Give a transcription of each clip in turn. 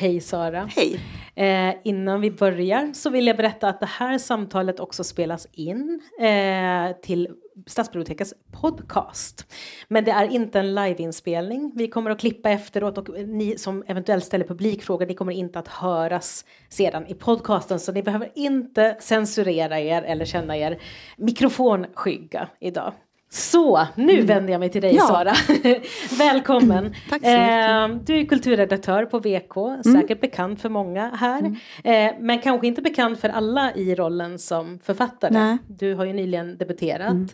Hej Sara. Hej. Eh, innan vi börjar så vill jag berätta att det här samtalet också spelas in eh, till Stadsbibliotekets podcast. Men det är inte en liveinspelning. Vi kommer att klippa efteråt och ni som eventuellt ställer publikfrågor, ni kommer inte att höras sedan i podcasten så ni behöver inte censurera er eller känna er mikrofonskygga idag. Så, nu mm. vänder jag mig till dig ja. Sara. Välkommen. Tack så mycket. Eh, du är kulturredaktör på VK, mm. säkert bekant för många här. Mm. Eh, men kanske inte bekant för alla i rollen som författare. Nej. Du har ju nyligen debuterat. Mm.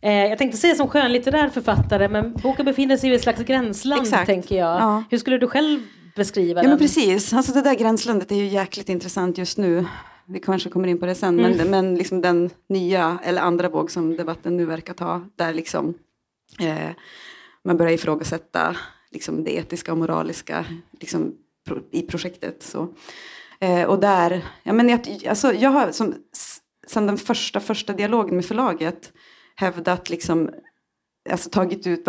Eh, jag tänkte säga som skönlitterär författare men boken befinner sig i ett slags gränsland Exakt. tänker jag. Ja. Hur skulle du själv beskriva ja, den? Men precis, alltså det där gränslandet är ju jäkligt intressant just nu vi kanske kommer in på det sen, mm. men, men liksom den nya eller andra våg som debatten nu verkar ta, där liksom eh, man börjar ifrågasätta liksom det etiska och moraliska liksom, pro, i projektet. Så. Eh, och där, ja, men jag, alltså, jag har som, sen den första, första dialogen med förlaget hävdat, liksom, alltså tagit ut,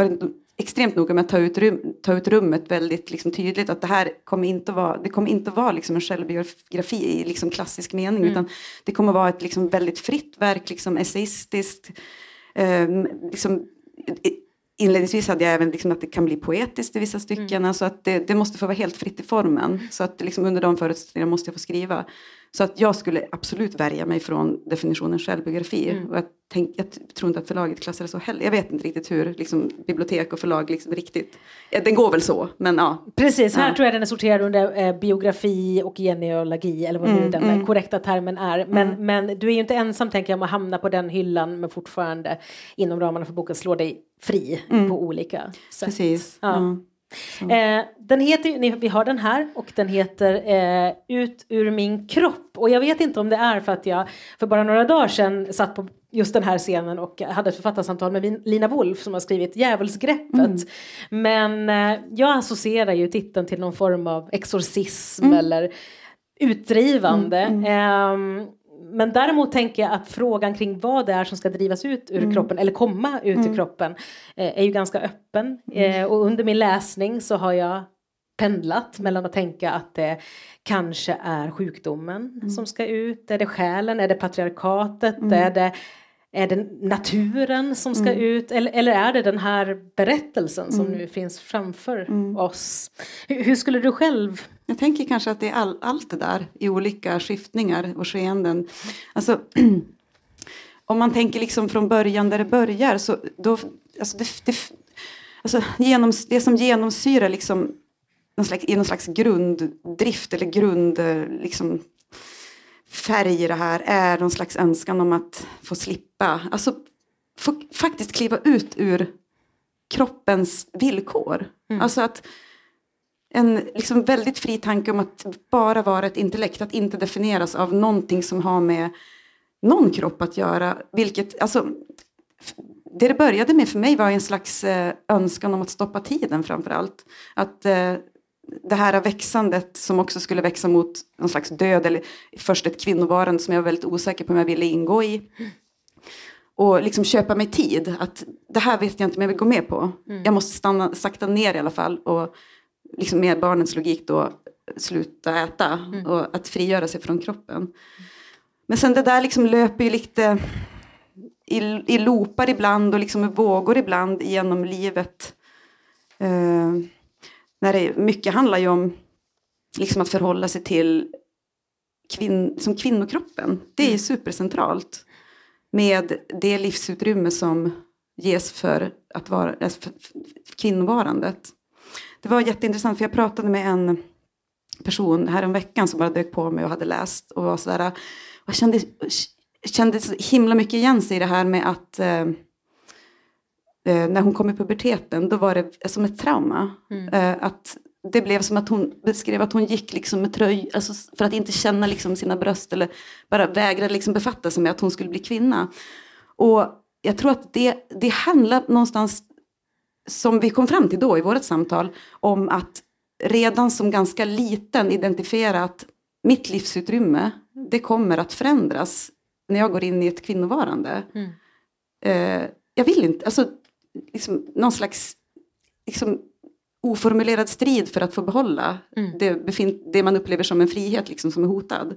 extremt noga med att ta ut, rum, ta ut rummet väldigt liksom, tydligt. Att det här kommer inte vara, det kommer inte vara liksom, en självbiografi i liksom, klassisk mening. Mm. Utan det kommer vara ett liksom, väldigt fritt verk, liksom, essayistiskt. Eh, liksom, Inledningsvis hade jag även liksom att det kan bli poetiskt i vissa stycken. Mm. Alltså att det, det, måste få vara helt fritt i formen. Så att liksom under de förutsättningarna måste jag få skriva. Så att jag skulle absolut värja mig från definitionen självbiografi. Mm. Och jag, tänk, jag tror inte att förlaget klassar det så heller. Jag vet inte riktigt hur liksom, bibliotek och förlag liksom riktigt... Ja, den går väl så, men ja. Precis, här ja. tror jag den är sorterad under eh, biografi och genealogi eller vad nu mm, den mm. korrekta termen är. Men, mm. men du är ju inte ensam tänker jag om att hamna på den hyllan men fortfarande inom ramarna för boken slå dig fri mm. på olika sätt. Precis. Ja. Eh, den heter, vi har den här och den heter eh, Ut ur min kropp. Och jag vet inte om det är för att jag för bara några dagar sedan satt på just den här scenen och hade ett författarsamtal med Lina Wolf som har skrivit Djävulsgreppet. Mm. Men eh, jag associerar ju titeln till någon form av exorcism mm. eller utdrivande. Mm, mm. Eh, men däremot tänker jag att frågan kring vad det är som ska drivas ut ur mm. kroppen eller komma ut mm. ur kroppen eh, är ju ganska öppen. Mm. Eh, och under min läsning så har jag pendlat mellan att tänka att det kanske är sjukdomen mm. som ska ut. Är det själen? Är det patriarkatet? Mm. Är det är det naturen som ska mm. ut eller, eller är det den här berättelsen som mm. nu finns framför mm. oss? Hur, hur, skulle du själv? Jag tänker kanske att det är all, allt det där i olika skiftningar och skeenden. Alltså, om man tänker liksom från början där det börjar så då, alltså det, det, alltså genom, det som genomsyrar liksom någon slags, i någon slags grunddrift eller grund liksom, färg i det här är någon slags önskan om att få slippa, alltså få faktiskt kliva ut ur kroppens villkor. Mm. Alltså att en liksom väldigt fri tanke om att bara vara ett intellekt, att inte definieras av någonting som har med någon kropp att göra. Vilket, alltså, det det började med för mig var en slags eh, önskan om att stoppa tiden framför allt. Att eh, det här växandet som också skulle växa mot någon slags död eller först ett kvinnovarande som jag var väldigt osäker på om jag ville ingå i. Och liksom köpa mig tid, att det här vet jag inte om jag vill gå med på. Mm. Jag måste stanna, sakta ner i alla fall och liksom med barnens logik då sluta äta mm. och att frigöra sig från kroppen. Men sen det där liksom löper ju lite i, i loopar ibland och liksom i vågor ibland genom livet. Uh, när det mycket handlar ju om liksom att förhålla sig till kvin som kvinnokroppen. Det är mm. supercentralt med det livsutrymme som ges för, att vara, alltså för kvinnovarandet. Det var jätteintressant för jag pratade med en person här en veckan som bara dök på mig och hade läst och var sådär och kände, kände så himla mycket igen sig i det här med att eh, eh, när hon kom i puberteten, då var det som ett trauma. Mm. Eh, att det blev som att hon beskrev att hon gick liksom med tröj, alltså för att inte känna liksom sina bröst eller bara vägrade liksom befatta sig med att hon skulle bli kvinna. Och jag tror att det, det handlar någonstans, som vi kom fram till då i vårt samtal, om att redan som ganska liten identifiera att mitt livsutrymme, det kommer att förändras när jag går in i ett kvinnovarande. Mm. Eh, jag vill inte, alltså liksom, någon slags liksom, oformulerad strid för att få behålla Mm. det, det man upplever som en frihet liksom, som är hotad.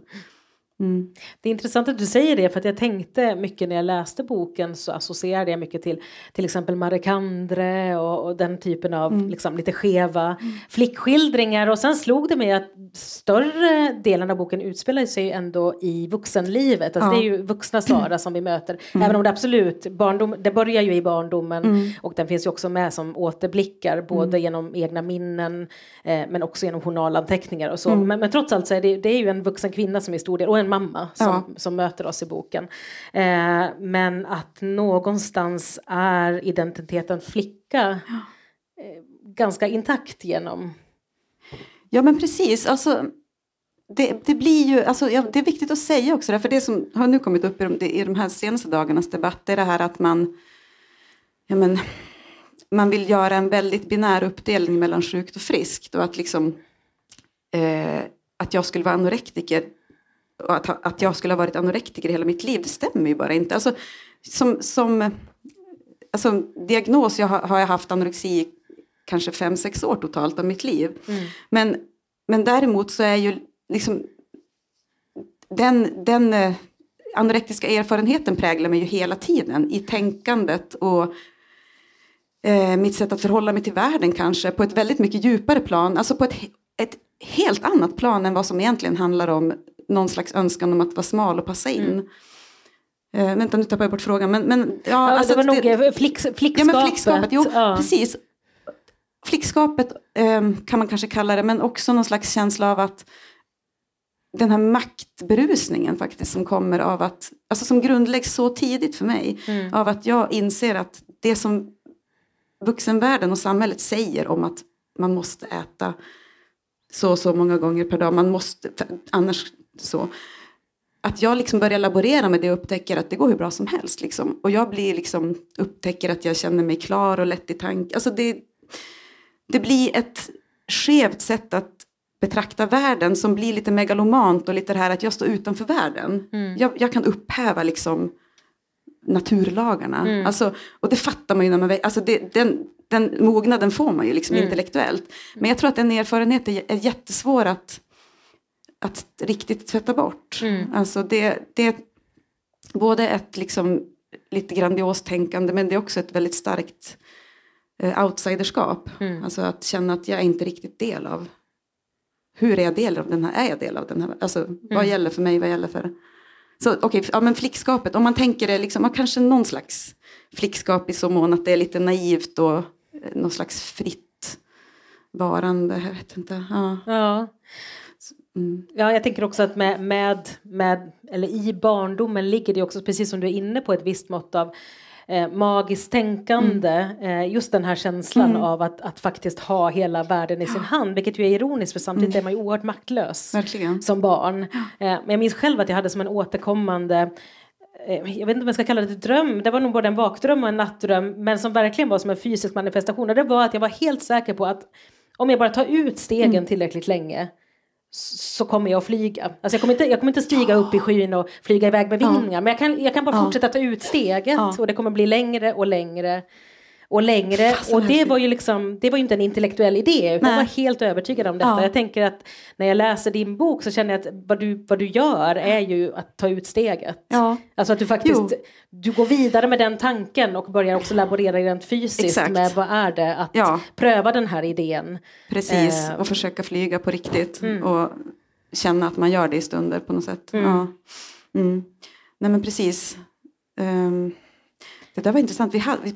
Mm. Det är intressant att du säger det för att jag tänkte mycket när jag läste boken så associerade jag mycket till till exempel Marikandre och, och den typen av Mm. liksom, lite skeva flickskildringar och sen slog det mig att större delen av boken utspelar sig ändå i vuxenlivet. Alltså Ja. Det är ju vuxna Sara som vi möter. Även om det absolut, barndom, det börjar ju i barndomen Mm. och den finns ju också med som återblickar både genom egna minnen eh, men också genom journalanteckningar och så. Mm. Men, men trots allt så är det, det är ju en vuxen kvinna som är stor del och en mamma som, Ja. som möter oss i boken. Eh, men att någonstans är identiteten flicka eh, ganska intakt genom Ja men precis, alltså, det, det blir ju, alltså, ja, det är viktigt att säga också, för det som har nu kommit upp i de, i de här senaste dagarnas debatt är det här att man, ja, men, man vill göra en väldigt binär uppdelning mellan sjukt och friskt och att liksom eh, att jag skulle vara anorektiker att, att jag skulle ha varit anorektiker hela mitt liv, det stämmer ju bara inte. Alltså, som, som alltså, diagnos jag har, har jag haft anorexi i kanske fem, sex år totalt av mitt liv. Men, men däremot så är ju liksom den, den eh, anorektiska erfarenheten präglar mig ju hela tiden i tänkandet och eh, mitt sätt att förhålla mig till världen kanske på ett väldigt mycket djupare plan, alltså på ett, ett helt annat plan än vad som egentligen handlar om någon slags önskan om att vara smal och passa in. Eh, vänta, nu tappar jag bort frågan. Men, men, ja, Ja, alltså, det var nog eh, Ja, flickskapet. men flickskapet, jo, Ja. precis. Flickskapet eh, kan man kanske kalla det, men också någon slags känsla av att den här maktberusningen faktiskt som kommer av att, alltså som grundläggs så tidigt för mig, Mm. av att jag inser att det som vuxenvärlden och samhället säger om att man måste äta så och så många gånger per dag, man måste, annars så. Att jag liksom börjar laborera med det och upptäcker att det går hur bra som helst. Liksom. Och jag blir liksom, upptäcker att jag känner mig klar och lätt i tanke. Alltså det, det blir ett skevt sätt att betrakta världen som blir lite megalomant och lite det här att jag står utanför världen. Mm. Jag, jag kan upphäva liksom naturlagarna. Mm. Alltså, och det fattar man ju när man alltså det, den, den mognaden får man ju liksom Mm. intellektuellt. Men jag tror att den erfarenheten är, är jättesvår att, att riktigt tvätta bort. Mm. Alltså det, det är både ett liksom lite grandiost tänkande men det är också ett väldigt starkt eh, outsiderskap. Mm. Alltså att känna att jag är inte riktigt del av hur är jag del av den här, är jag del av den här, alltså vad Mm. gäller för mig, vad gäller för så okej, ja men flickskapet, om man tänker det liksom, ja, kanske någon slags flickskap i så mån att det är lite naivt och eh, någon slags fritt varande, jag vet inte. Ja. Ja. Mm. Ja, jag tänker också att med, med, med, eller i barndomen ligger det också, precis som du är inne på, ett visst mått av eh, magiskt tänkande. Eh, just den här känslan Mm. av att, att faktiskt ha hela världen i sin hand, vilket ju är ironiskt för samtidigt är man ju oerhört maktlös Verkligen. som barn. Eh, men jag minns själv att jag hade som en återkommande eh, jag vet inte om jag ska kalla det dröm, det var nog både en vakdröm och en nattdröm, men som verkligen var som en fysisk manifestation. Och det var att jag var helt säker på att om jag bara tar ut stegen Mm. tillräckligt länge så kommer jag att flyga. Alltså jag kommer inte, jag kommer inte stiga upp i skyn och flyga iväg med vingar, men jag kan, jag kan bara fortsätta ta ut steget och det kommer bli längre och längre och längre. Och det var ju liksom, det var ju inte en intellektuell idé, utan jag var helt övertygad om detta. Ja. Jag tänker att när jag läser din bok så känner jag att vad du, vad du gör är ju att ta ut steget. Ja, Alltså att du faktiskt, Jo. du går vidare med den tanken och börjar också laborera rent fysiskt Exakt. med vad är det att Ja. pröva den här idén. precis. Eh. Och försöka flyga på riktigt. Mm. Och känna att man gör det i stunder på något sätt. Mm. Ja. Mm. Nej men precis. Ehm, det där var intressant. Vi, hade,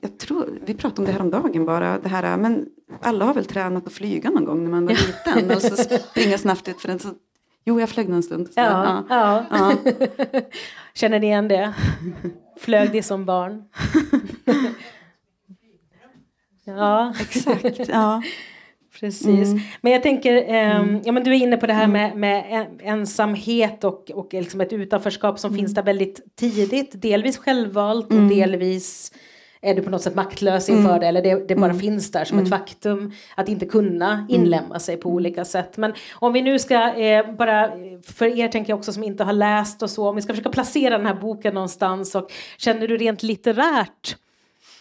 jag tror, vi pratade om det här om dagen bara. Det här, men alla har väl tränat att flyga någon gång när man var liten. Och så springa snabbt ut för den. Så, jo, jag flög nog en stund. Så, Ja, ja. Ja. Känner ni igen det? Flög det som barn? ja, Exakt. Ja. precis. Mm. Men jag tänker, ehm, ja, men du är inne på det här med, med en- ensamhet och, och liksom ett utanförskap som finns där väldigt tidigt. Delvis självvalt och Mm. delvis är du på något sätt maktlös inför det eller det, det bara Mm. finns där som ett faktum att inte kunna inlämna sig på olika sätt. Men om vi nu ska, eh, bara för er tänker jag också som inte har läst och så, om vi ska försöka placera den här boken någonstans och känner du rent litterärt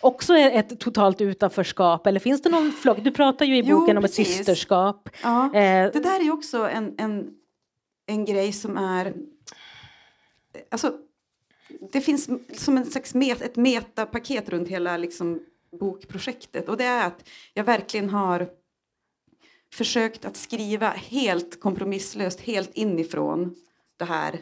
också ett totalt utanförskap? Eller finns det någon flock? Du pratar ju i Jo, boken om ett systerskap. Ja, Eh, det där är ju också en, en, en grej som är... Alltså, det finns som en slags met, ett metapaket runt hela liksom, bokprojektet. Och det är att jag verkligen har försökt att skriva helt kompromisslöst, helt inifrån det här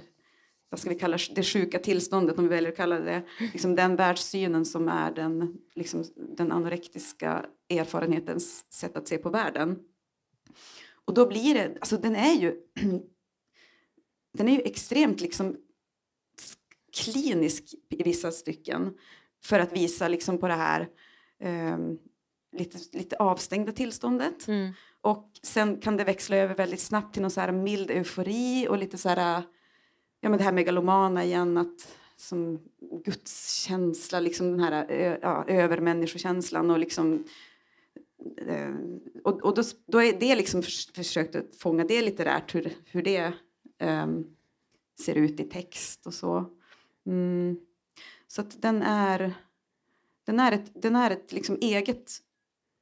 vad ska vi kalla det sjuka tillståndet om vi väljer att kalla det liksom den världssynen som är den, liksom, den anorektiska erfarenhetens sätt att se på världen. Och då blir det, alltså den är ju den är ju extremt liksom klinisk i vissa stycken för att visa liksom på det här eh, lite, lite avstängda tillståndet. mm. Och sen kan det växla över väldigt snabbt till någon så här mild eufori och lite så här, ja men det här megalomana igen, att som gudskänsla, liksom den här ja, övermänniskokänslan och liksom eh, och, och då, då är det liksom förs- försökt att fånga det litterärt, hur, hur det ehm, ser ut i text och så. Mm. Så att den är, den är ett, den är ett liksom eget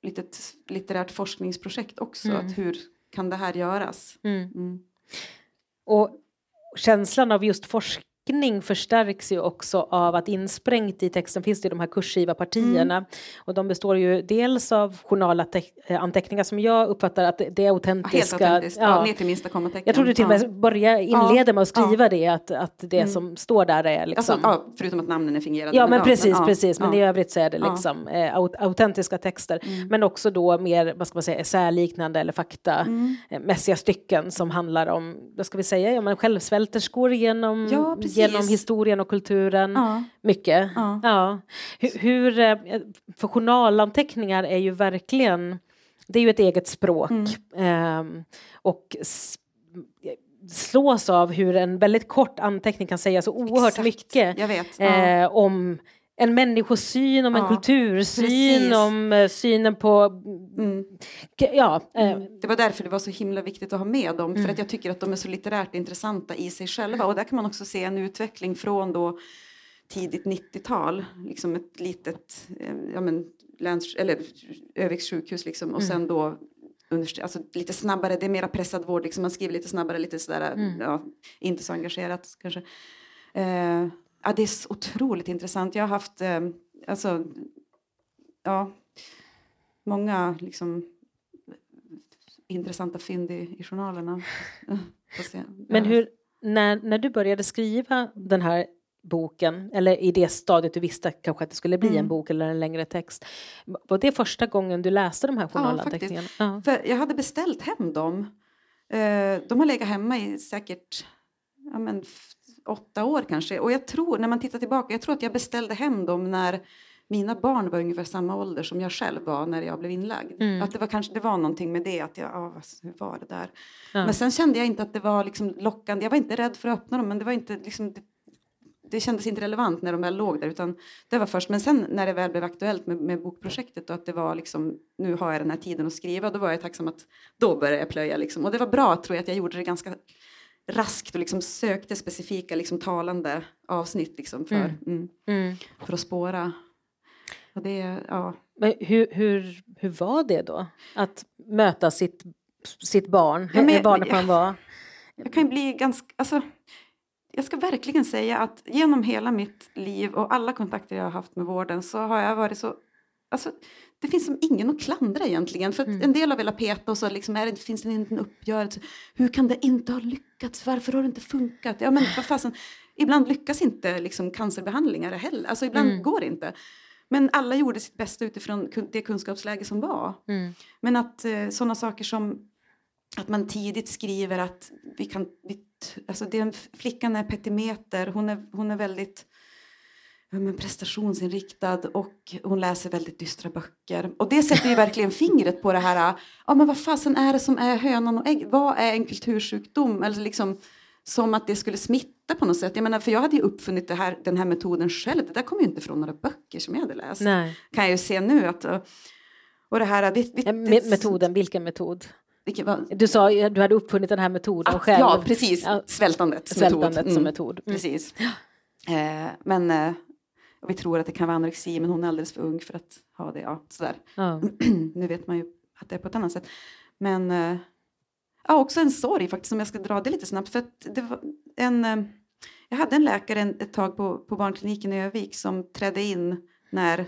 litet litterärt forskningsprojekt också. Mm. Att hur kan det här göras? Mm. Mm. Och känslan av just forskning förstärks ju också av att insprängt i texten finns det de här kursgiva partierna. Mm. Och de består ju dels av journalanteckningar som jag uppfattar att det är Ja, helt autentiska. ja. ner till minsta kommatecken. Jag tror du till och med ja. börjar inleder med att Ja. skriva det, att, att det Mm. som står där är liksom... Alltså, ja, förutom att namnen är fingerade. Ja men precis, ja, precis. Men ja. i övrigt så är det Ja. liksom eh, aut- autentiska texter. Mm. Men också då mer, vad ska man säga, essäliknande eller faktamässiga Mm. stycken som handlar om, vad ska vi säga, ja, men självsvälterskor genom, Ja, precis. Genom historien och kulturen. Ja, Mycket. ja. Ja. Hur, hur, eh, för journalanteckningar är ju verkligen, det är ju ett eget språk. Mm. Ehm, och slås av hur en väldigt kort anteckning kan säga så oerhört Exakt. mycket Jag vet. Ja. eh, om en människosyn, om en Ja, kultursyn, precis. om eh, synen på... Mm. Ja, eh, Mm. Det var därför det var så himla viktigt att ha med dem. Mm. För att jag tycker att de är så litterärt intressanta i sig själva. Och där kan man också se en utveckling från då tidigt 90-tal. Liksom ett litet eh, ja, men, läns, eller Öviks sjukhus liksom. Och Mm. sen då alltså lite snabbare, det är mera pressad vård. Liksom. Man skriver lite snabbare, lite sådär, Mm. ja, inte så engagerat kanske. Eh, ja, det är så otroligt intressant. Jag har haft, eh, alltså, ja, många liksom intressanta fynd i, i journalerna. Men Ja. hur, när, när du började skriva den här boken, eller i det stadiet du visste kanske att det skulle bli en Mm. bok eller en längre text, var det första gången du läste de här journalanteckningarna? Ja, För jag hade beställt hem dem. Eh, de har legat hemma i säkert ja, men, åtta år kanske. Och jag tror, när man tittar tillbaka, jag tror att jag beställde hem dem när mina barn var ungefär samma ålder som jag själv var när jag blev inlagd. Mm. Att det var kanske det var någonting med det, att jag, ah, hur var det där? Ja. Men sen kände jag inte att det var liksom lockande. Jag var inte rädd för att öppna dem, men det var inte liksom, det, det kändes inte relevant när de väl låg där. Utan det var först, men sen när det väl blev aktuellt med, med bokprojektet och att det var liksom, nu har jag den här tiden att skriva, då var jag tacksam att då började jag plöja liksom. Och det var bra tror jag att jag gjorde det ganska raskt och liksom sökte specifika liksom talande avsnitt liksom för, Mm. mm. Mm. för att spåra. Och det, ja. Men hur, hur, hur var det då? Att möta sitt, sitt barn, Ja, men- hur barnet ja. man var? Jag kan bli ganska, alltså, jag ska verkligen säga att genom hela mitt liv och alla kontakter jag har haft med vården så har jag varit så, alltså det finns som ingen att klandra egentligen. För Mm. en del har velat peta och så liksom, är det, finns det inte en uppgörelse. Hur kan det inte ha lyckats? Varför har det inte funkat? Ja men vad fasen, ibland lyckas inte liksom cancerbehandlingar heller. Alltså ibland Mm. går det inte. Men alla gjorde sitt bästa utifrån det kunskapsläge som var. Mm. Men att eh, sådana saker som att man tidigt skriver att vi kan, vi, alltså den flickan är petimeter, hon är, hon är väldigt ja, men prestationsinriktad och hon läser väldigt dystra böcker. Och det sätter ju verkligen fingret på det här, ja men vad fasen är det som är hönan och ägg? Vad är en kultursjukdom? Eller liksom, som att det skulle smitta på något sätt. Jag menar, för jag hade ju uppfunnit det här, den här metoden själv. Det där kom ju inte från några böcker som jag hade läst. Nej. Kan jag ju se nu att och det här, vi, Eh, me- Metoden, vilken metod? vilken, vad, Du sa ju- du hade uppfunnit den här metoden Att, själv. ja, precis. Svältandet som Svältandet metod. som Mm, metod. Mm. Precis. Eh, men eh, och vi tror att det kan vara anorexi men hon är alldeles för ung för att ha det. Ja, sådär. Ja. nu vet man ju att det är på ett annat sätt. Men eh, ja, också en sorg faktiskt, om jag ska dra det lite snabbt. För det var en, eh, jag hade en läkare en, ett tag på, på barnkliniken i Övik som trädde in när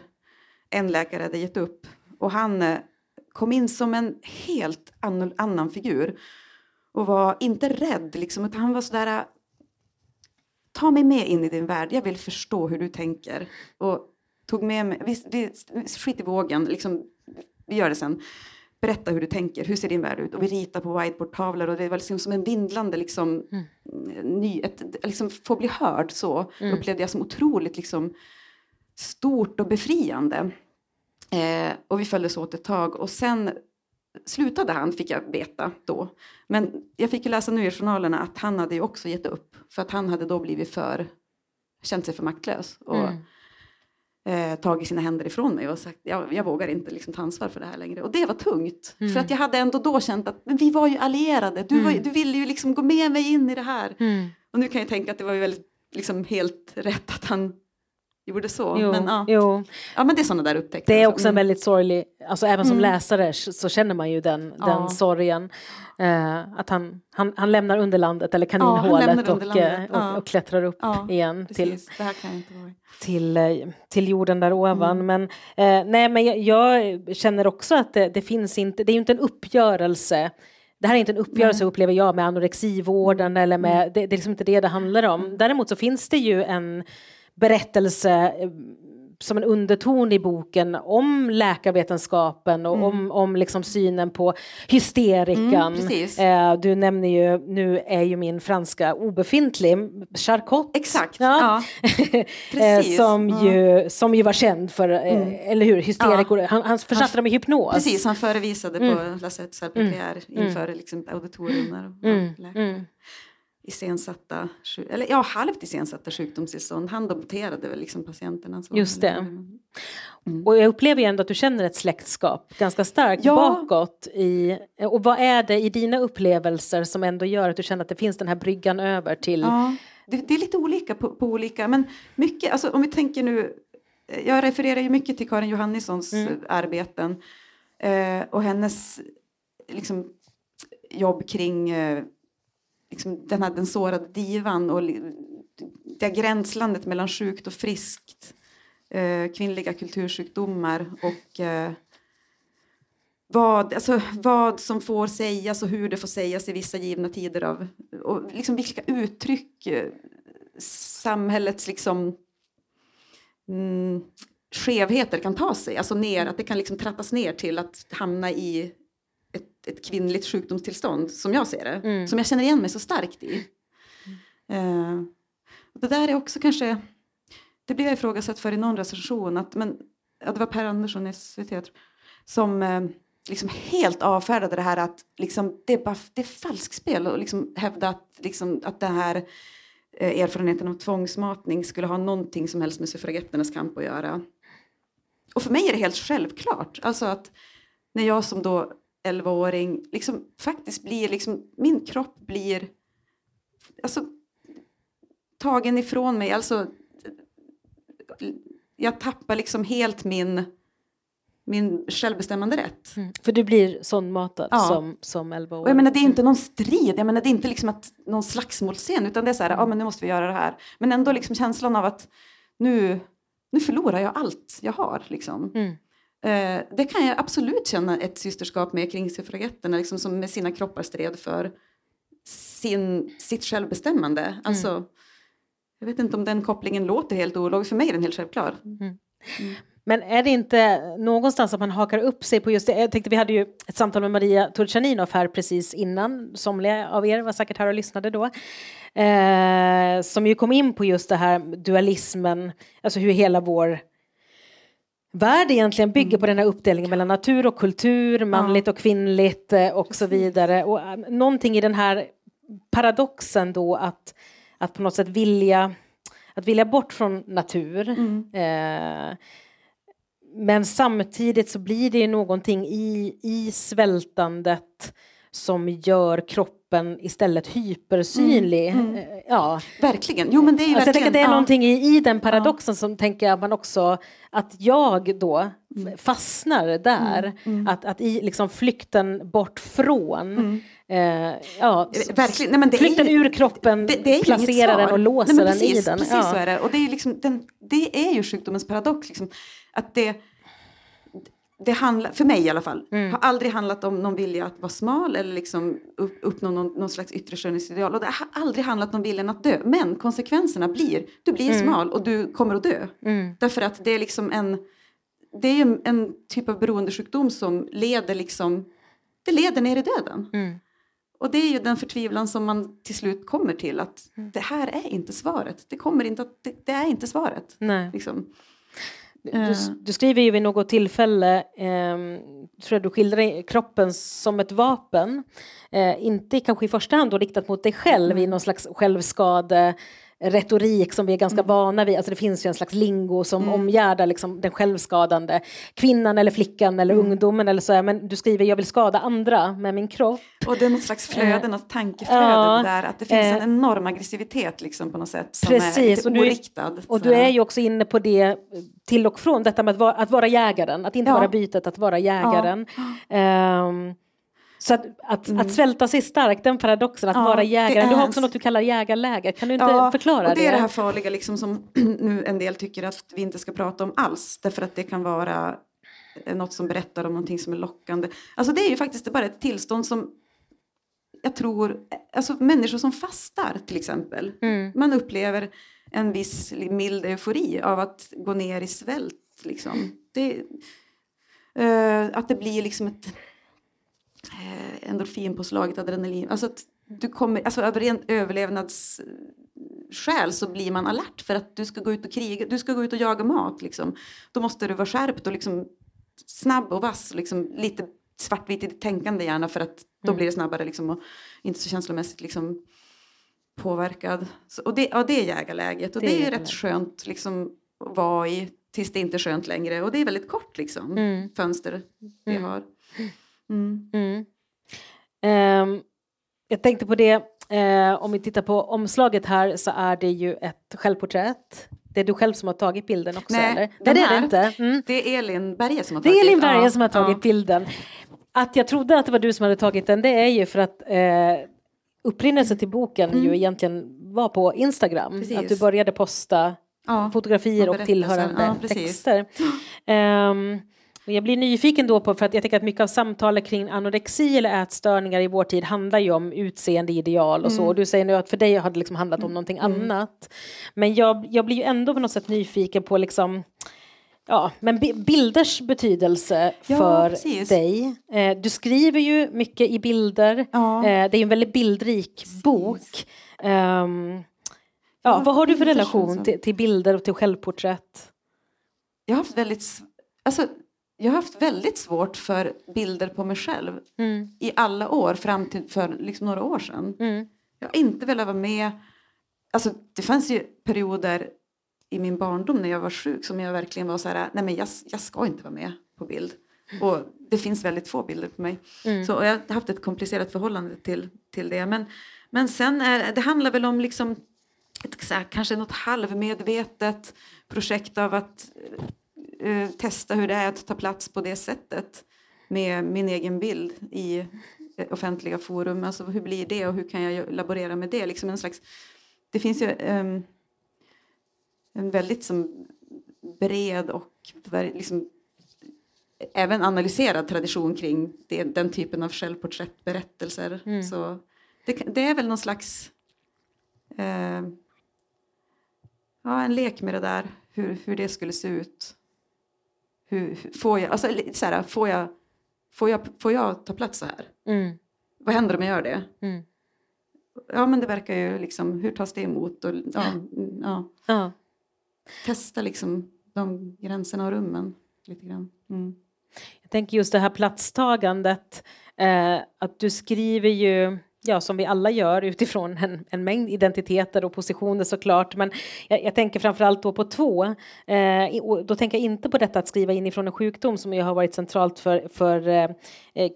en läkare hade gett upp. Och han eh, kom in som en helt annan figur. Och var inte rädd, liksom, utan han var sådär... Ta mig med in i din värld, jag vill förstå hur du tänker. Och tog med mig, vi, vi, skit i vågen, liksom, vi gör det sen. Berätta hur du tänker, hur ser din värld ut? Och vi ritar på whiteboardtavlor och det var liksom som en vindlande, liksom, ny, ett, liksom få bli hörd så upplevde jag som otroligt liksom, stort och befriande. Eh, och vi följdes åt ett tag och sen slutade han fick jag veta då. Men jag fick ju läsa nu i journalerna att han hade ju också gett upp. För att han hade då blivit för, känt sig för maktlös. Och Mm. eh, tagit sina händer ifrån mig och sagt jag, jag vågar inte liksom ta ansvar för det här längre. Och det var tungt. För att jag hade ändå då känt att men vi var ju allierade. Du, var, ju- du ville ju liksom gå med mig in i det här. Mm. Och nu kan jag tänka att det var ju väldigt, liksom helt rätt att han gjorde så. Jo, Men, ja. jo. ja men det är sådana där upptäckter. Det är också en Mm. väldigt sorglig, alltså även som Mm. läsare så känner man ju den, Ja. den sorgen. Eh, att han, han, han lämnar underlandet eller kaninhålet lämnar och, underlandet, eh, ja. och, och klättrar upp Ja, igen till, Precis, till, eh, till jorden där ovan. Mm. Men, eh, nej, men jag, jag känner också att det, det finns inte, det är ju inte en uppgörelse. Det här är inte en uppgörelse upplever jag med anorexivården eller med, Mm. det, det är liksom inte det det handlar om. Däremot så finns det ju en berättelse eh, som en underton i boken om läkarvetenskapen och om, om liksom synen på hysterikan. Mm, eh, du nämner ju, nu är ju min franska obefintlig, Charcot. Exakt, Ja. ja. Eh, Precis. som, Ja. ju, som ju var känd för, eh, eller hur, hysterikor. Han, han försatte dem i hypnos. Precis, han förevisade Mm. på La Sette Salpêtrière inför liksom auditorium och Mm, läkare. Iscensatta, eller ja, halvt iscensatta sjukdomstillstånd. Han dompterade väl liksom patienterna. Så. Just det. Mm. Och jag upplever ju ändå att du känner ett släktskap ganska starkt Ja. bakåt. I, och vad är det i dina upplevelser som ändå gör att du känner att det finns den här bryggan över till... Ja, det, det är lite olika på, på olika, men mycket, alltså om vi tänker nu, eh, jag refererar ju mycket till Karin Johannissons Mm. arbeten eh, och hennes liksom, jobb kring eh, liksom, den här den sårade divan och det här gränslandet mellan sjukt och friskt, eh, kvinnliga kultursjukdomar och eh, vad, alltså, vad som får sägas och hur det får sägas i vissa givna tider av och liksom vilka uttryck eh, samhällets liksom mm, skevheter kan ta sig, alltså ner, att det kan liksom trattas ner till att hamna i ett, kvinnligt sjukdomstillstånd som jag ser det, Mm. som jag känner igen mig så starkt i. Eh, och det där är också kanske, det blev jag ifrågasatt för i någon recension, att, men, ja, det var Per Andersson i SVT tror, som eh, liksom helt avfärdade det här att liksom, det, är bara, det är falskspel och liksom hävda att, liksom, att det här eh, erfarenheten av tvångsmatning skulle ha någonting som helst med suffragetternas kamp att göra. Och för mig är det helt självklart. Alltså att när jag som då 11-åring liksom faktiskt blir, liksom, min kropp blir alltså, tagen ifrån mig. Alltså, jag tappar liksom helt min, min självbestämmande rätt. Mm. För du blir sån matad Ja. som, som 11 år. Och jag menar, det är inte någon strid, jag menar, det är inte liksom att, någon slagsmålscen, utan det är så här, ja men nu måste vi göra det här. Men ändå liksom känslan av att nu, nu förlorar jag allt jag har. Liksom. Mm. Eh, det kan jag absolut känna ett systerskap med kring suffragetterna, liksom, som med sina kroppar stred för sin, sitt självbestämmande. Alltså, jag vet inte om den kopplingen låter helt ologisk, för mig är den helt självklar. Men är det inte någonstans att man hakar upp sig på just det? Jag tänkte vi hade ju ett samtal med Maria Turchaninov här precis innan. Somliga av er var säkert här och lyssnade då. Eh, som ju kom in på just det här dualismen, alltså hur hela vår värld egentligen bygger på den här uppdelningen mellan natur och kultur, manligt och kvinnligt eh, och så vidare. Och eh, någonting i den här paradoxen då att, att på något sätt vilja, att vilja bort från natur. Eh, men samtidigt så blir det ju någonting i, i svältandet som gör kroppen istället hypersynlig. Mm, mm. Eh, Ja. Verkligen. Jo, men det är ju Alltså jag verkligen... att det är ja. någonting i, i den paradoxen som tänker jag man också att jag då f- fastnar där. Mm, Att, att i liksom flykten bort från eh, ja, Eh, Verkligen. Nej, men det är flykten ju- ur kroppen, Det, det är placerar den och låser Nej, men den precis, i den. Precis ja. så är det. Och det är ju, liksom, den, det är ju sjukdomens paradox. Liksom, att det, det handlar, för mig i alla fall, Mm. har aldrig handlat om någon vilja att vara smal eller liksom upp, uppnå någon, någon slags yttre skönhetsideal. Och det har aldrig handlat om viljan att dö. Men konsekvenserna blir, du blir smal och du kommer att dö. Mm. Därför att det är liksom en, det är en typ av beroendesjukdom som leder liksom, det leder ner i döden. Mm. Och det är ju den förtvivlan som man till slut kommer till att Mm. det här är inte svaret. Det kommer inte att, det, det är inte svaret. Nej. Liksom. Du, Eh. du skriver ju vid något tillfälle, ehm, tror jag du skildrar kroppen som ett vapen. Eh, inte kanske i första hand då riktat mot dig själv Mm. i någon slags självskade retorik som vi är ganska Mm. vana vid. Alltså det finns ju en slags lingo som omgärdar liksom den självskadande kvinnan eller flickan eller Mm. ungdomen eller så. här. Men du skriver jag vill skada andra med min kropp. Och det är något slags flöde, något tankeflöde Eh. ja, där. Att det finns eh, en enorm aggressivitet liksom på något sätt. Som Precis, är lite och du- oriktad. Och du är ju också inne på det till och från, detta med att vara, att vara jägaren, att inte Ja. vara bytet, att vara jägaren. Ehm, så att, att, att svälta sig stark, den paradoxen, att Mm. Ja, vara det jägaren. Du har också något du kallar jägarläger, kan du inte Ja, förklara och det är det? det här farliga liksom som nu en del tycker att vi inte ska prata om alls. Därför att det kan vara eh, något som berättar om någonting som är lockande. Alltså det är ju faktiskt bara ett tillstånd som jag tror, alltså människor som fastar till exempel. Mm. Man upplever en viss mild eufori av att gå ner i svält. Liksom. Det, eh, att det blir liksom ett eh, endorfinpåslag, ett adrenalin. Alltså att du kommer, alltså över en överlevnadsskäl så blir man alert för att du ska gå ut och kriga, du ska gå ut och jaga mat. Liksom. Då måste du vara skärpt och liksom snabb och vass, liksom, lite svartvitt i ditt tänkande gärna för att då Mm. blir det snabbare liksom, och inte så känslomässigt liksom, påverkad. Så, och det, ja, det är jägarläget och Det det, är jägarläget. rätt skönt liksom, att vara i tills det inte är skönt längre och det är väldigt kort liksom, Mm. fönster vi Mm. har. Mm. Mm. Ehm, jag tänkte på det, eh, om vi tittar på omslaget här så är det ju ett självporträtt. Det är du själv som har tagit bilden också Nej, eller? Nej det är det inte. Mm. Det är Elin Berge som har Det tagit är Elin Berge som har tagit ja. bilden. Att jag trodde att det var du som hade tagit den det är ju för att eh, upprinnelsen till boken ju egentligen var på Instagram. Mm. Precis. Att du började posta Ja, fotografier och och tillhörande Ja, texter. Och jag blir nyfiken då på, för att jag tänker att mycket av samtalet kring anorexi eller ätstörningar i vår tid handlar ju om utseendeideal och så. Mm. Och du säger nu att för dig har det liksom handlat om någonting annat. Men jag, jag blir ju ändå på något sätt nyfiken på liksom Ja, men bi- bilders betydelse Ja, för precis. dig. Eh, du skriver ju mycket i bilder. Ja. Eh, det är en väldigt bildrik bok. Ehm, ja, vad har du för relation till, till bilder och till självporträtt? Jag har haft väldigt, alltså, jag har haft väldigt svårt för bilder på mig själv Mm, i alla år fram till för liksom några år sedan. mm, Jag har inte velat vara med. Alltså, det fanns ju perioder i min barndom när jag var sjuk som jag verkligen var så här, nej men jag, jag ska inte vara med på bild. Och det finns väldigt få bilder på mig. Mm. Så och jag har haft ett komplicerat förhållande till, till det. Men, men sen är det handlar väl om liksom ett, här, kanske något halvmedvetet projekt av att eh, testa hur det är att ta plats på det sättet med min egen bild i eh, offentliga forum. Alltså hur blir det och hur kan jag laborera med det? Liksom en slags, det finns ju ehm, en väldigt som, bred och liksom, även analyserad tradition kring det, den typen av självporträttberättelser. Mm. Så det, det är väl någon slags eh, ja, en lek med det där, hur, hur det skulle se ut. Hur, får, jag, alltså, så här, får, jag, får, jag, får jag ta plats så här? mm, Vad händer om jag gör det? mm. Ja, men det verkar ju liksom, hur tas det emot? Och, ja, ja, Ja. testa liksom de gränserna och rummen lite grann. Mm. Jag tänker just det här platstagandet, eh, att du skriver ju ja, som vi alla gör utifrån en, en mängd identiteter och positioner såklart. Men jag, jag tänker framförallt då på två. Eh, och då tänker jag inte på detta att skriva inifrån en sjukdom som ju har varit centralt för, för eh,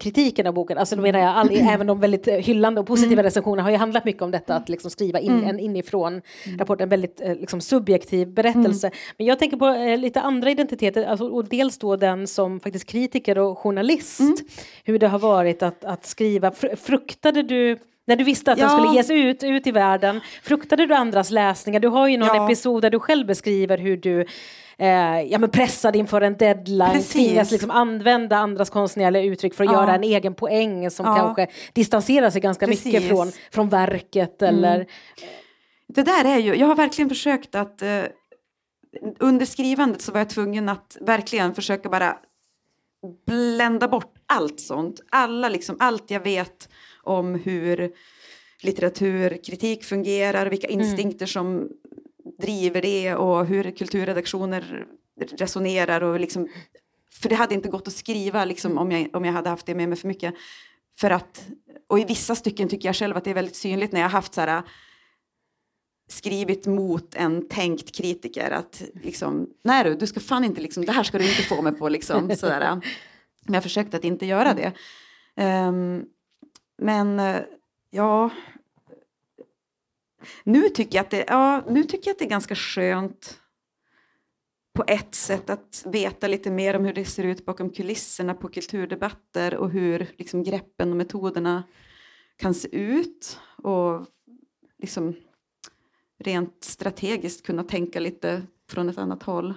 kritiken av boken. Alltså då menar jag, all, även de väldigt hyllande och positiva mm. recensionerna har ju handlat mycket om detta att liksom skriva in mm. en inifrån mm. rapport, en väldigt eh, liksom subjektiv berättelse. Mm. Men jag tänker på eh, lite andra identiteter, alltså, och dels då den som faktiskt kritiker och journalist, mm. hur det har varit att, att skriva. Fruktade du när du visste att ja. den skulle ges ut, ut i världen, fruktade du andras läsningar? Du har ju någon ja. episod där du själv beskriver hur du eh, ja, men pressad inför en deadline, Precis. tvingas liksom använda andras konstnärliga uttryck för att ja. göra en egen poäng som kanske distanserar sig ganska Precis. mycket från, från verket. Mm. Eller... Det där är ju, jag har verkligen försökt att eh, under skrivandet så var jag tvungen att verkligen försöka bara blända bort allt sånt. Alla liksom, allt jag vet om hur litteraturkritik fungerar, vilka mm. instinkter mm. som driver det och hur kulturredaktioner resonerar. Och liksom, för det hade inte gått att skriva liksom, om, jag, om jag hade haft det med mig för mycket. För att, och i vissa stycken tycker jag själv att det är väldigt synligt när jag haft så här, skrivit mot en tänkt kritiker att liksom, nej du, du ska fan inte liksom, det här ska du inte få mig på liksom. Sådär. Men jag försökte att inte göra det. Um, men eh, ja, nu tycker, jag att det, ja, nu tycker jag att det är ganska skönt på ett sätt att veta lite mer om hur det ser ut bakom kulisserna på kulturdebatter och hur liksom, greppen och metoderna kan se ut. Och liksom rent strategiskt kunna tänka lite från ett annat håll.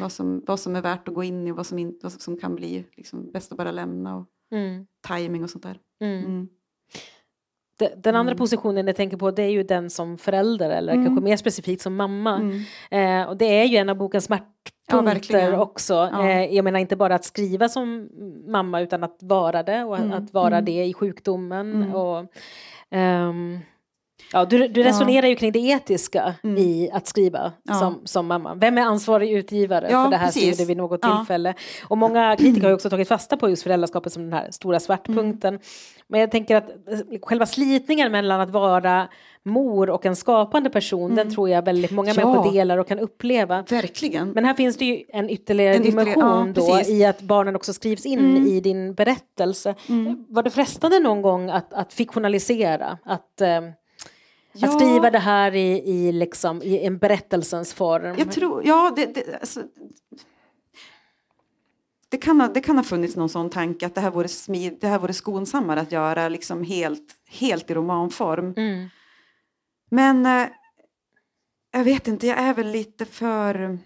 Vad som, vad som är värt att gå in i och vad som, in, vad som kan bli liksom, bäst att bara lämna. Och mm. timing och sånt där. Mm. Mm. Den andra mm. positionen jag tänker på det är ju den som förälder eller mm. kanske mer specifikt som mamma. Mm. Eh, och det är ju en av bokens smärtpunkter ja, också. Ja. Eh, jag menar inte bara att skriva som mamma utan att vara det och att vara det i sjukdomen. Och, ehm, Ja, du, du resonerar ja. ju kring det etiska mm. i att skriva ja. som, som mamma. Vem är ansvarig utgivare ja, för det här precis. vid något tillfälle? Och många kritiker har ju också tagit fasta på just föräldraskapet som den här stora svartpunkten. Mm. Men jag tänker att eh, själva slitningen mellan att vara mor och en skapande person, mm. den tror jag väldigt många ja. människor delar och kan uppleva. Verkligen. Men här finns det ju en ytterligare en dimension ytterligare, ja, då i att barnen också skrivs in mm. i din berättelse. Mm. Var det frestande någon gång att, att fiktionalisera? Att, eh, Ja. Att skriva det här i, i, liksom, i en berättelsens form. Jag tror, ja, det, det, alltså, det, kan ha, det kan ha funnits någon sån tanke att det här vore, smid, det här vore skonsammare att göra liksom helt, helt i romanform. Mm. Men eh, jag vet inte, jag är väl lite för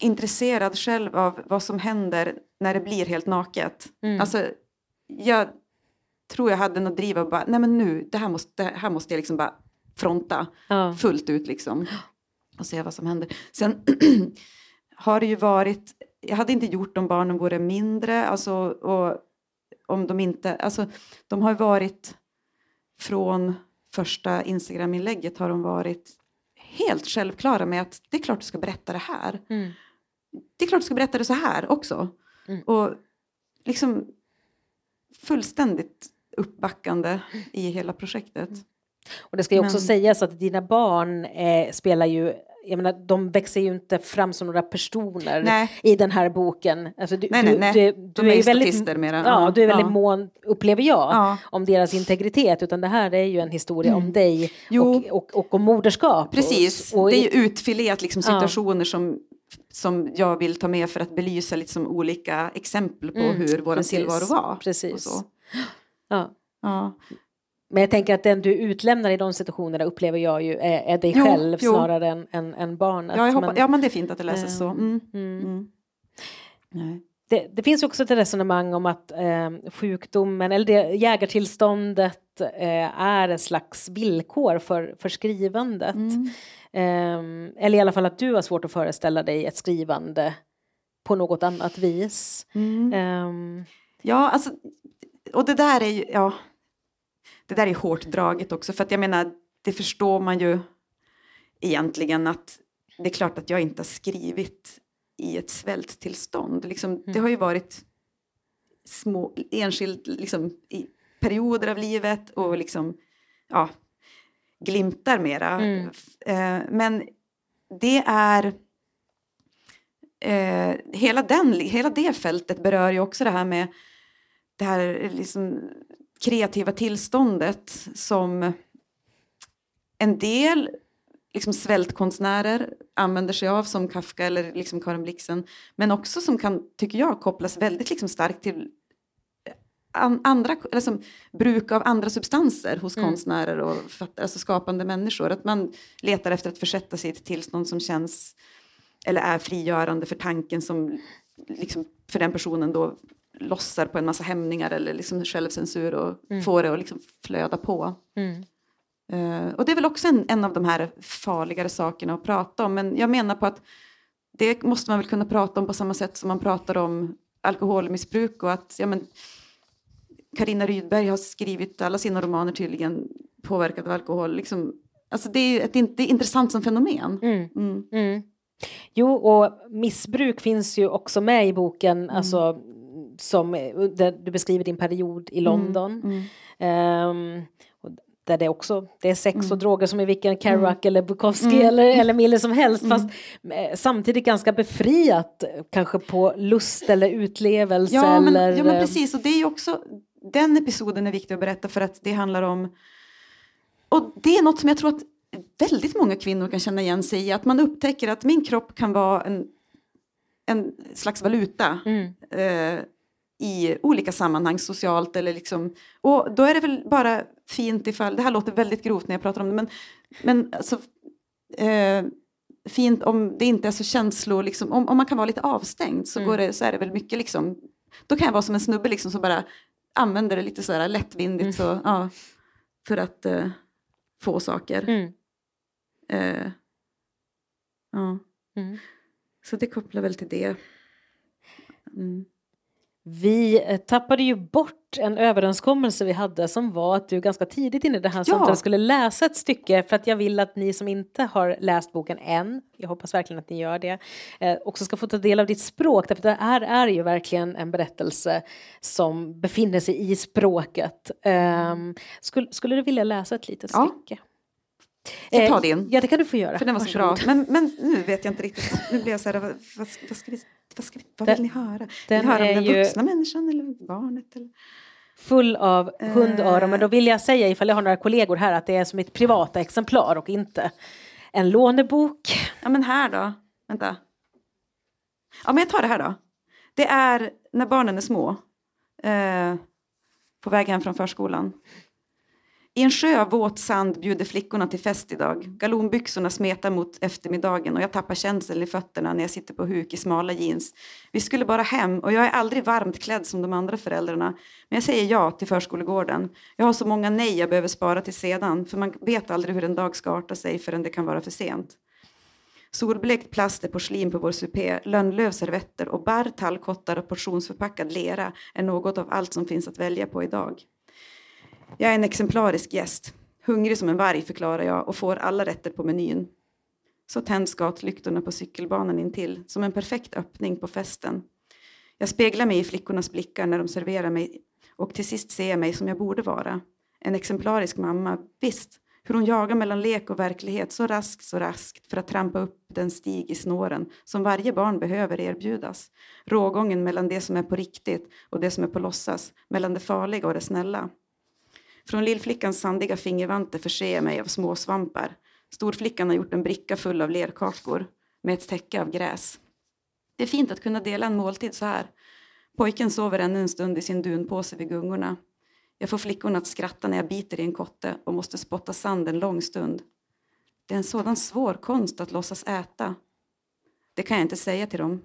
intresserad själv av vad som händer när det blir helt naket. Mm. Alltså, jag tror jag hade något driv och bara, nej men nu, det här måste, det här måste jag liksom bara fronta ja. fullt ut liksom. Och se vad som händer. Sen har det ju varit, jag hade inte gjort om barnen vore mindre, alltså, och om de inte, alltså de har varit från första Instagram-inlägget har de varit helt självklara med att det är klart du ska berätta det här. Mm. Det är klart du ska berätta det så här också. Mm. Och liksom fullständigt uppbackande i hela projektet. Och det ska ju också Men... sägas att dina barn eh, spelar ju jag menar, de växer ju inte fram som några personer nej. i den här boken. Alltså, du, nej, nej, nej. Du, du, de är, är väldigt, mera. Ja, du är väldigt ja. mån, upplever jag, ja. om deras integritet. Utan det här är ju en historia mm. om dig och, och, och, om moderskap. Precis, och, och, det är ju utfilerat liksom, situationer ja. som som jag vill ta med för att belysa liksom olika exempel på mm, hur vår tillvaro var. Precis. Ja. ja. Men jag tänker att den du utlämnar i de situationerna upplever jag ju är, är dig jo, själv jo. snarare än, än, än barnet. Ja, hoppas, men, ja, men det är fint att det läses äh, så. Mm. Mm. Mm. Det, det, finns också ett resonemang om att eh, sjukdomen eller det, jägartillståndet eh, är ett slags villkor för, för skrivandet. Eh, eller i alla fall att du har svårt att föreställa dig ett skrivande på något annat vis. Mm. Ehm. ja, alltså och det där är ju, ja, det där är hårt draget också för att jag menar, det förstår man ju egentligen att det är klart att jag inte har skrivit i ett svälttillstånd. Liksom, mm. Det har ju varit små, enskilt, liksom, i, perioder av livet och liksom, ja, glimtar mera. Mm. Eh, men det är... Eh, hela, den, hela det fältet berör ju också det här med det här liksom kreativa tillståndet som en del liksom svältkonstnärer använder sig av som Kafka eller liksom Karin Blixen men också som kan, tycker jag, kopplas väldigt liksom starkt till an, andra, liksom, bruk av andra substanser hos Mm. konstnärer och författare, alltså skapande människor. Att man letar efter att försätta sig i ett tillstånd som känns eller är frigörande för tanken som liksom, för den personen då lossar på en massa hämningar eller liksom självcensur och Mm. får det att liksom flöda på. Mm. Eh, och det är väl också en, en av de här farligare sakerna att prata om. Men jag menar på att det måste man väl kunna prata om på samma sätt som man pratar om alkoholmissbruk och att ja, men, Carina Rydberg har skrivit alla sina romaner tydligen påverkad av alkohol. Liksom, alltså det är ett, det är intressant som fenomen. Mm. Mm. Mm. Jo, och missbruk finns ju också med i boken, Mm. alltså som du beskriver din period i London. Mm. Ehm, och där det också det är sex och Mm. droger som i vilken Kerouac eller Bukowski Mm. eller, eller Miller som helst Mm. fast eh, samtidigt ganska befriat eh, kanske på lust eller utlevelse Ja, men, eller ja men eh, precis och det är också den episoden är viktig att berätta för att det handlar om och det är något som jag tror att väldigt många kvinnor kan känna igen sig i att man upptäcker att min kropp kan vara en, en slags valuta mm, eh, i olika sammanhang, socialt eller liksom och då är det väl bara fint ifall, det här låter väldigt grovt när jag pratar om det men, men alltså eh, fint om det inte är så känslor, liksom, om, om man kan vara lite avstängd så, Mm. går det, så är det väl mycket liksom, då kan jag vara som en snubbe liksom som bara använder det lite sådär lättvindigt Mm. så, ja, för att eh, få saker. mm, Eh, ja. mm. Så det kopplar väl till det. Vi eh, tappade ju bort en överenskommelse vi hade som var att du ganska tidigt in i det här samtalet skulle läsa ett stycke för att jag vill att ni som inte har läst boken än, jag hoppas verkligen att ni gör det, eh, också ska få ta del av ditt språk därför det här är ju verkligen en berättelse som befinner sig i språket. Um, skulle, skulle du vilja läsa ett litet Ja. stycke? Jag ta Eh, din? Ja, det kan du få göra. För den var så bra. Men, men nu vet jag inte riktigt. Nu blir jag så här, vad, vad, ska- vad, ska vi, vad, ska vi, vad vill ni höra? Vill ni höra om den vuxna människan eller barnet? Eller? Full av Eh. hundöron, men då vill jag säga ifall jag har några kollegor här att det är som ett privata exemplar och inte en lånebok. Ja men här då. Vänta. Ja men jag tar det här då. Det är när barnen är små. Eh, på väg hem från förskolan. I en sjö av våt sand bjuder flickorna till fest idag. Galonbyxorna smetar mot eftermiddagen och jag tappar känseln i fötterna när jag sitter på huk i smala jeans. Vi skulle bara hem och jag är aldrig varmt klädd som de andra föräldrarna. Men jag säger ja till förskolegården. Jag har så många nej jag behöver spara till sedan för man vet aldrig hur en dag ska arta sig förrän det kan vara för sent. Solblekt plast är porslin på vår supé, lönnlöv servetter och barr, tallkottar och portionsförpackad lera är något av allt som finns att välja på idag. Jag är en exemplarisk gäst. Hungrig som en varg förklarar jag och får alla rätter på menyn. Så tänds gatlyktorna på cykelbanan intill som en perfekt öppning på festen. Jag speglar mig i flickornas blickar när de serverar mig och till sist ser jag mig som jag borde vara. En exemplarisk mamma, visst. Hur hon jagar mellan lek och verklighet så raskt, så raskt för att trampa upp den stig i snåren som varje barn behöver erbjudas. Rågången mellan det som är på riktigt och det som är på låtsas, mellan det farliga och det snälla. Från lillflickans sandiga fingervanter förser jag mig av små svampar. Storflickan har gjort en bricka full av lerkakor med ett täcke av gräs. Det är fint att kunna dela en måltid så här. Pojken sover ännu en stund i sin dunpåse vid gungorna. Jag får flickorna att skratta när jag biter i en kotte och måste spotta sand en lång stund. Det är en sådan svår konst att låtsas äta. Det kan jag inte säga till dem.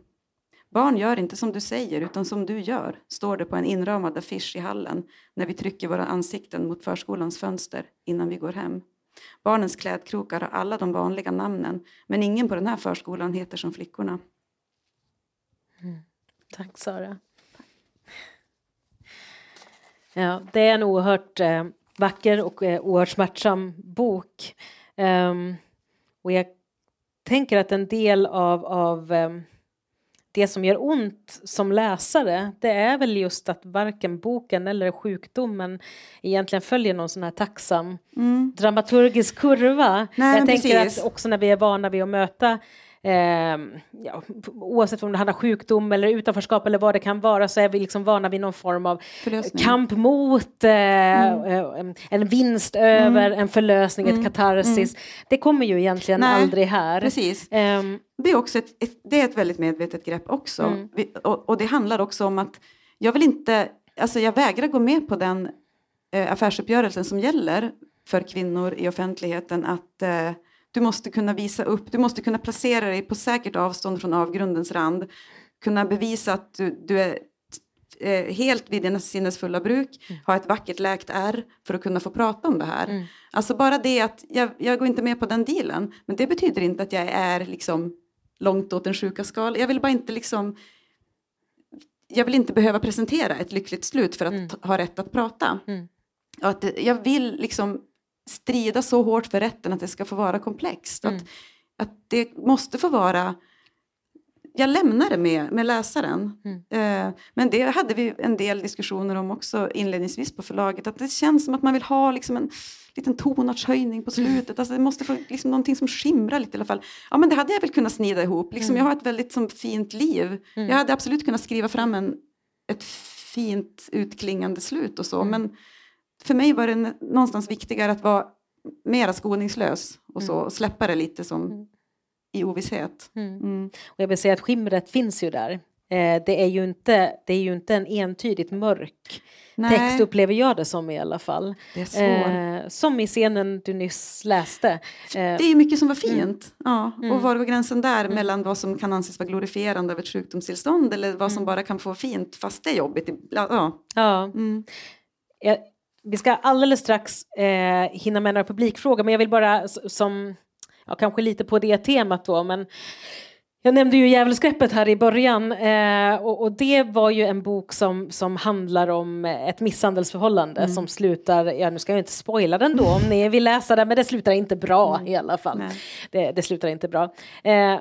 Barn gör inte som du säger utan som du gör, står det på en inramad affisch i hallen när vi trycker våra ansikten mot förskolans fönster innan vi går hem. Barnens klädkrokar har alla de vanliga namnen men ingen på den här förskolan heter som flickorna. Mm. Tack Sara. Ja, det är en oerhört eh, vacker och eh, oerhört smärtsam bok. Um, och jag tänker att en del av, av um, det som gör ont som läsare det är väl just att varken boken eller sjukdomen egentligen följer någon sån här tacksam mm. dramaturgisk kurva. Nej, Jag tänker precis. att också när vi är vana vid att möta Eh, ja, oavsett om det handlar om sjukdom eller utanförskap eller vad det kan vara så är vi liksom vana vid någon form av Förlösning. kamp mot, eh, Mm. eh, en vinst över, en förlösning, ett katarsis. Det kommer ju egentligen Nej, aldrig här. Precis. Ehm, Det är, också ett, ett, det är ett väldigt medvetet grepp också. Mm. Vi, och, och det handlar också om att jag vill inte, alltså jag vägrar gå med på den eh, affärsuppgörelsen som gäller för kvinnor i offentligheten att eh, du måste kunna visa upp, du måste kunna placera dig på säkert avstånd från avgrundens rand, kunna bevisa att du, du är eh, helt vid dina sinnesfulla bruk, ha ett vackert läkt ärr för att kunna få prata om det här. Mm. Alltså bara det att jag, jag går inte med på den dealen, men det betyder inte att jag är liksom långt åt den sjuka skalan. Jag vill bara inte liksom jag vill inte behöva presentera ett lyckligt slut för att Mm. ha rätt att prata. Mm. Att jag vill liksom strida så hårt för rätten att det ska få vara komplext. Mm. Att, att det måste få vara... Jag lämnar det med, med läsaren. Mm. Eh, men det hade vi en del diskussioner om också inledningsvis på förlaget. Att det känns som att man vill ha liksom en liten tonartshöjning på slutet. Alltså det måste få liksom någonting som skimrar lite i alla fall. Ja men det hade jag väl kunnat snida ihop. Liksom, Mm. Jag har ett väldigt som, fint liv. Mm. Jag hade absolut kunnat skriva fram en, ett fint utklingande slut och så. Mm. Men för mig var det någonstans viktigare att vara mera skoningslös och så. Mm. Och släppa det lite som Mm. i ovisshet. Mm. Mm. Och jag vill säga att skimret finns ju där. Eh, det, är ju inte, det är ju inte en entydigt mörk Nej, text upplever jag det som i alla fall. Eh, som i scenen du nyss läste. Eh, Det är mycket som var fint. Mm. Ja. Mm. Och var går gränsen där mellan vad som kan anses vara glorifierande av ett sjukdomstillstånd eller vad som Mm. bara kan få fint fast det är jobbigt. Ja. Ja. ja. Mm. Vi ska alldeles strax eh, hinna med några publikfrågor men jag vill bara som, ja, kanske lite på det temat då men jag nämnde ju Djävulsgreppet här i början eh, och, och det var ju en bok som, som handlar om ett misshandelsförhållande Mm. som slutar, ja nu ska jag inte spoila den då om ni vill läsa den men det slutar inte bra i alla fall. Det, det slutar inte bra. Eh,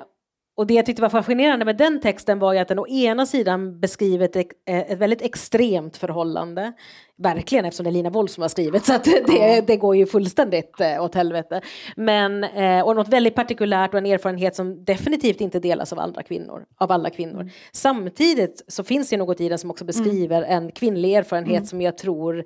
och det jag tyckte var fascinerande med den texten var ju att den å ena sidan beskriver ett, eh, ett väldigt extremt förhållande. Verkligen eftersom det är Lina Woll som har skrivit så det, det går ju fullständigt eh, åt helvete. Men, eh, och något väldigt partikulärt och en erfarenhet som definitivt inte delas av andra kvinnor. Av alla kvinnor. Samtidigt så finns det något i den som också beskriver en kvinnlig erfarenhet som jag tror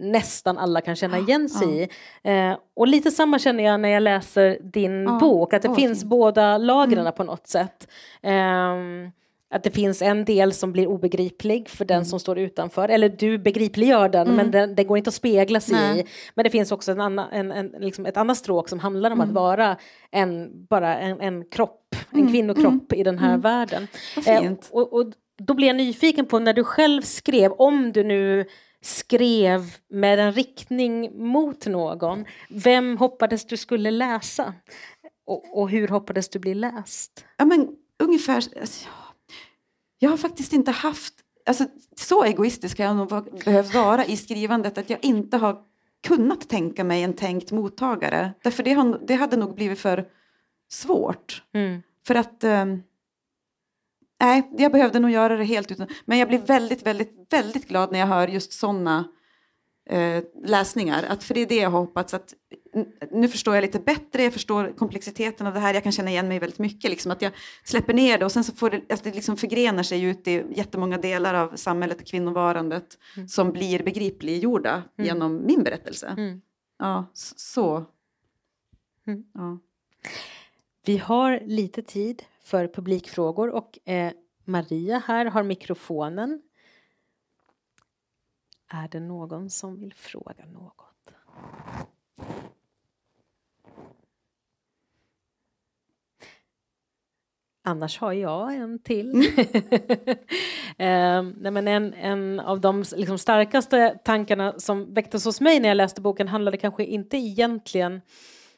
nästan alla kan känna igen sig i. Eh, och lite samma känner jag när jag läser din Ja. bok, att det Åh, finns fint. båda lagren på något sätt. Ehm, att det finns en del som blir obegriplig för den som står utanför, eller du begripliggör den men den, det går inte att spegla sig Nej. i. Men det finns också en annan, en, en, liksom ett annat stråk som handlar om att vara en, bara en, en kropp, en kvinnokropp i den här världen. Eh, och, och då blir jag nyfiken på när du själv skrev, om du nu skrev med en riktning mot någon, vem hoppades du skulle läsa? Och, och hur hoppades du bli läst? Ja, men ungefär... Alltså, ja. jag har faktiskt inte haft... Alltså, så egoistisk har jag nog behövt vara i skrivandet att jag inte har kunnat tänka mig en tänkt mottagare. Därför det, det hade nog blivit för svårt. Mm. För att... ehm, nej, jag behövde nog göra det helt utan... Men jag blir väldigt, väldigt, väldigt glad när jag hör just sådana eh, läsningar. Att, för det är det jag har hoppats. Att, nu förstår jag lite bättre, jag förstår komplexiteten av det här. Jag kan känna igen mig väldigt mycket. Liksom, att jag släpper ner det och sen så får det, att det liksom förgrenar sig ut i jättemånga delar av samhället och kvinnovarandet som blir begripliggjorda genom min berättelse. Mm. Ja, så. Mm. Ja. Vi har lite tid för publikfrågor och eh, Maria här har mikrofonen. Är det någon som vill fråga något? Annars har jag en till. eh, nej men en, en av de liksom starkaste tankarna som väcktes hos mig när jag läste boken handlade kanske inte egentligen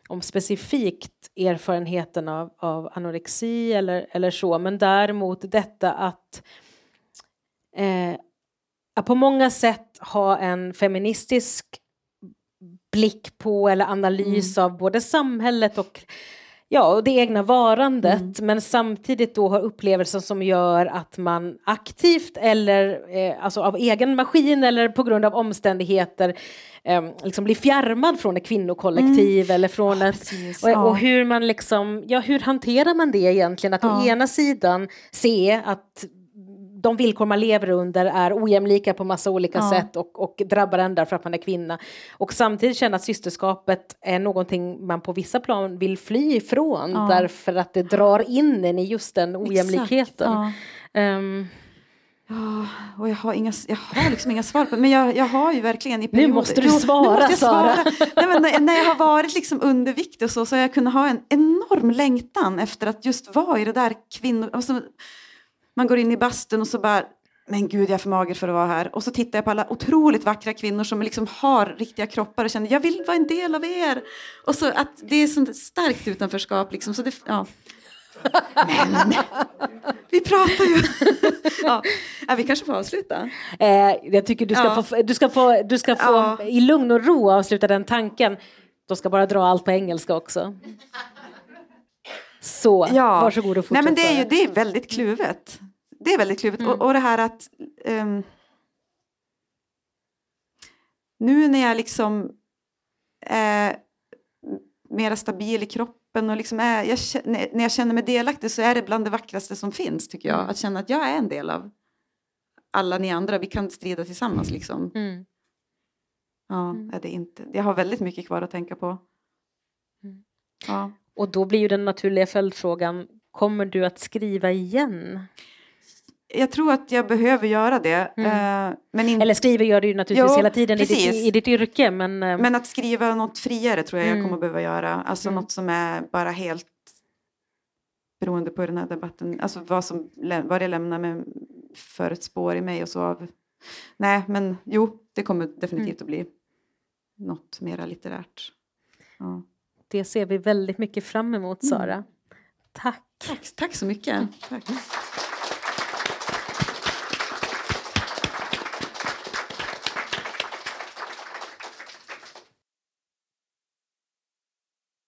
om specifikt erfarenheten av, av anorexi eller, eller så, men däremot detta att, eh, att på många sätt ha en feministisk blick på eller analys av både samhället och Ja, och det egna varandet mm. men samtidigt då har upplevelsen som gör att man aktivt eller eh, alltså av egen maskin eller på grund av omständigheter eh, liksom blir fjärmad från ett kvinnokollektiv mm. eller från ja, ett... Och, och, hur man liksom, ja hur hanterar man det egentligen? Att ja. å ena sidan se att de villkor man lever under är ojämlika på massa olika ja. sätt och, och drabbar en därför att man är kvinna. Och samtidigt känna att systerskapet är någonting man på vissa plan vill fly ifrån ja. därför att det drar in en i just den ojämlikheten. Ja. Um, Ja, och jag har, inga, jag har liksom inga svar på men jag, jag har ju verkligen i perioder... Nu måste du svara, måste Sara. Nej, men när, när jag har varit liksom underviktig och så, så har jag kunnat ha en enorm längtan efter att just vara i det där kvinnor... Alltså, man går in i bastun och så bara men gud jag är för mager för att vara här. Och så tittar jag på alla otroligt vackra kvinnor som liksom har riktiga kroppar och känner jag vill vara en del av er. Och så att det är sånt starkt utanförskap liksom. Så det, ja. Men vi pratar ju. ja. ja, vi kanske får avsluta. Eh, jag tycker du ska, ja. få, du ska få, du ska få ja. i lugn och ro avsluta den tanken. De ska bara dra allt på engelska också. Så, ja. varsågod och fortsätt. Nej, men det är ju det är väldigt kluvet det är väldigt kluvet. Mm. Och, och, det här att um, nu när jag liksom är mera stabil i kroppen och liksom är, jag, när jag känner mig delaktig så är det bland det vackraste som finns tycker jag. Mm. Att känna att jag är en del av alla ni andra. Vi kan strida tillsammans liksom. Mm. Ja, mm. är det inte. Jag har väldigt mycket kvar att tänka på. Mm. Ja. Och då blir ju den naturliga följdfrågan, kommer du att skriva igen? Jag tror att jag behöver göra det. Mm. Uh, men in... Eller skriver gör du ju naturligtvis jo, hela tiden i ditt, i ditt, yrke. Men, uh... men att skriva något friare tror jag mm. jag kommer behöva göra. Alltså mm. något som är bara helt beroende på den här debatten. Alltså vad, som, vad det lämnar med för ett spår i mig och så. Av... Nej, men jo, det kommer definitivt mm. att bli något mera litterärt. Ja. Det ser vi väldigt mycket fram emot, Sara. Mm. Tack. Tack, tack så mycket. Tack.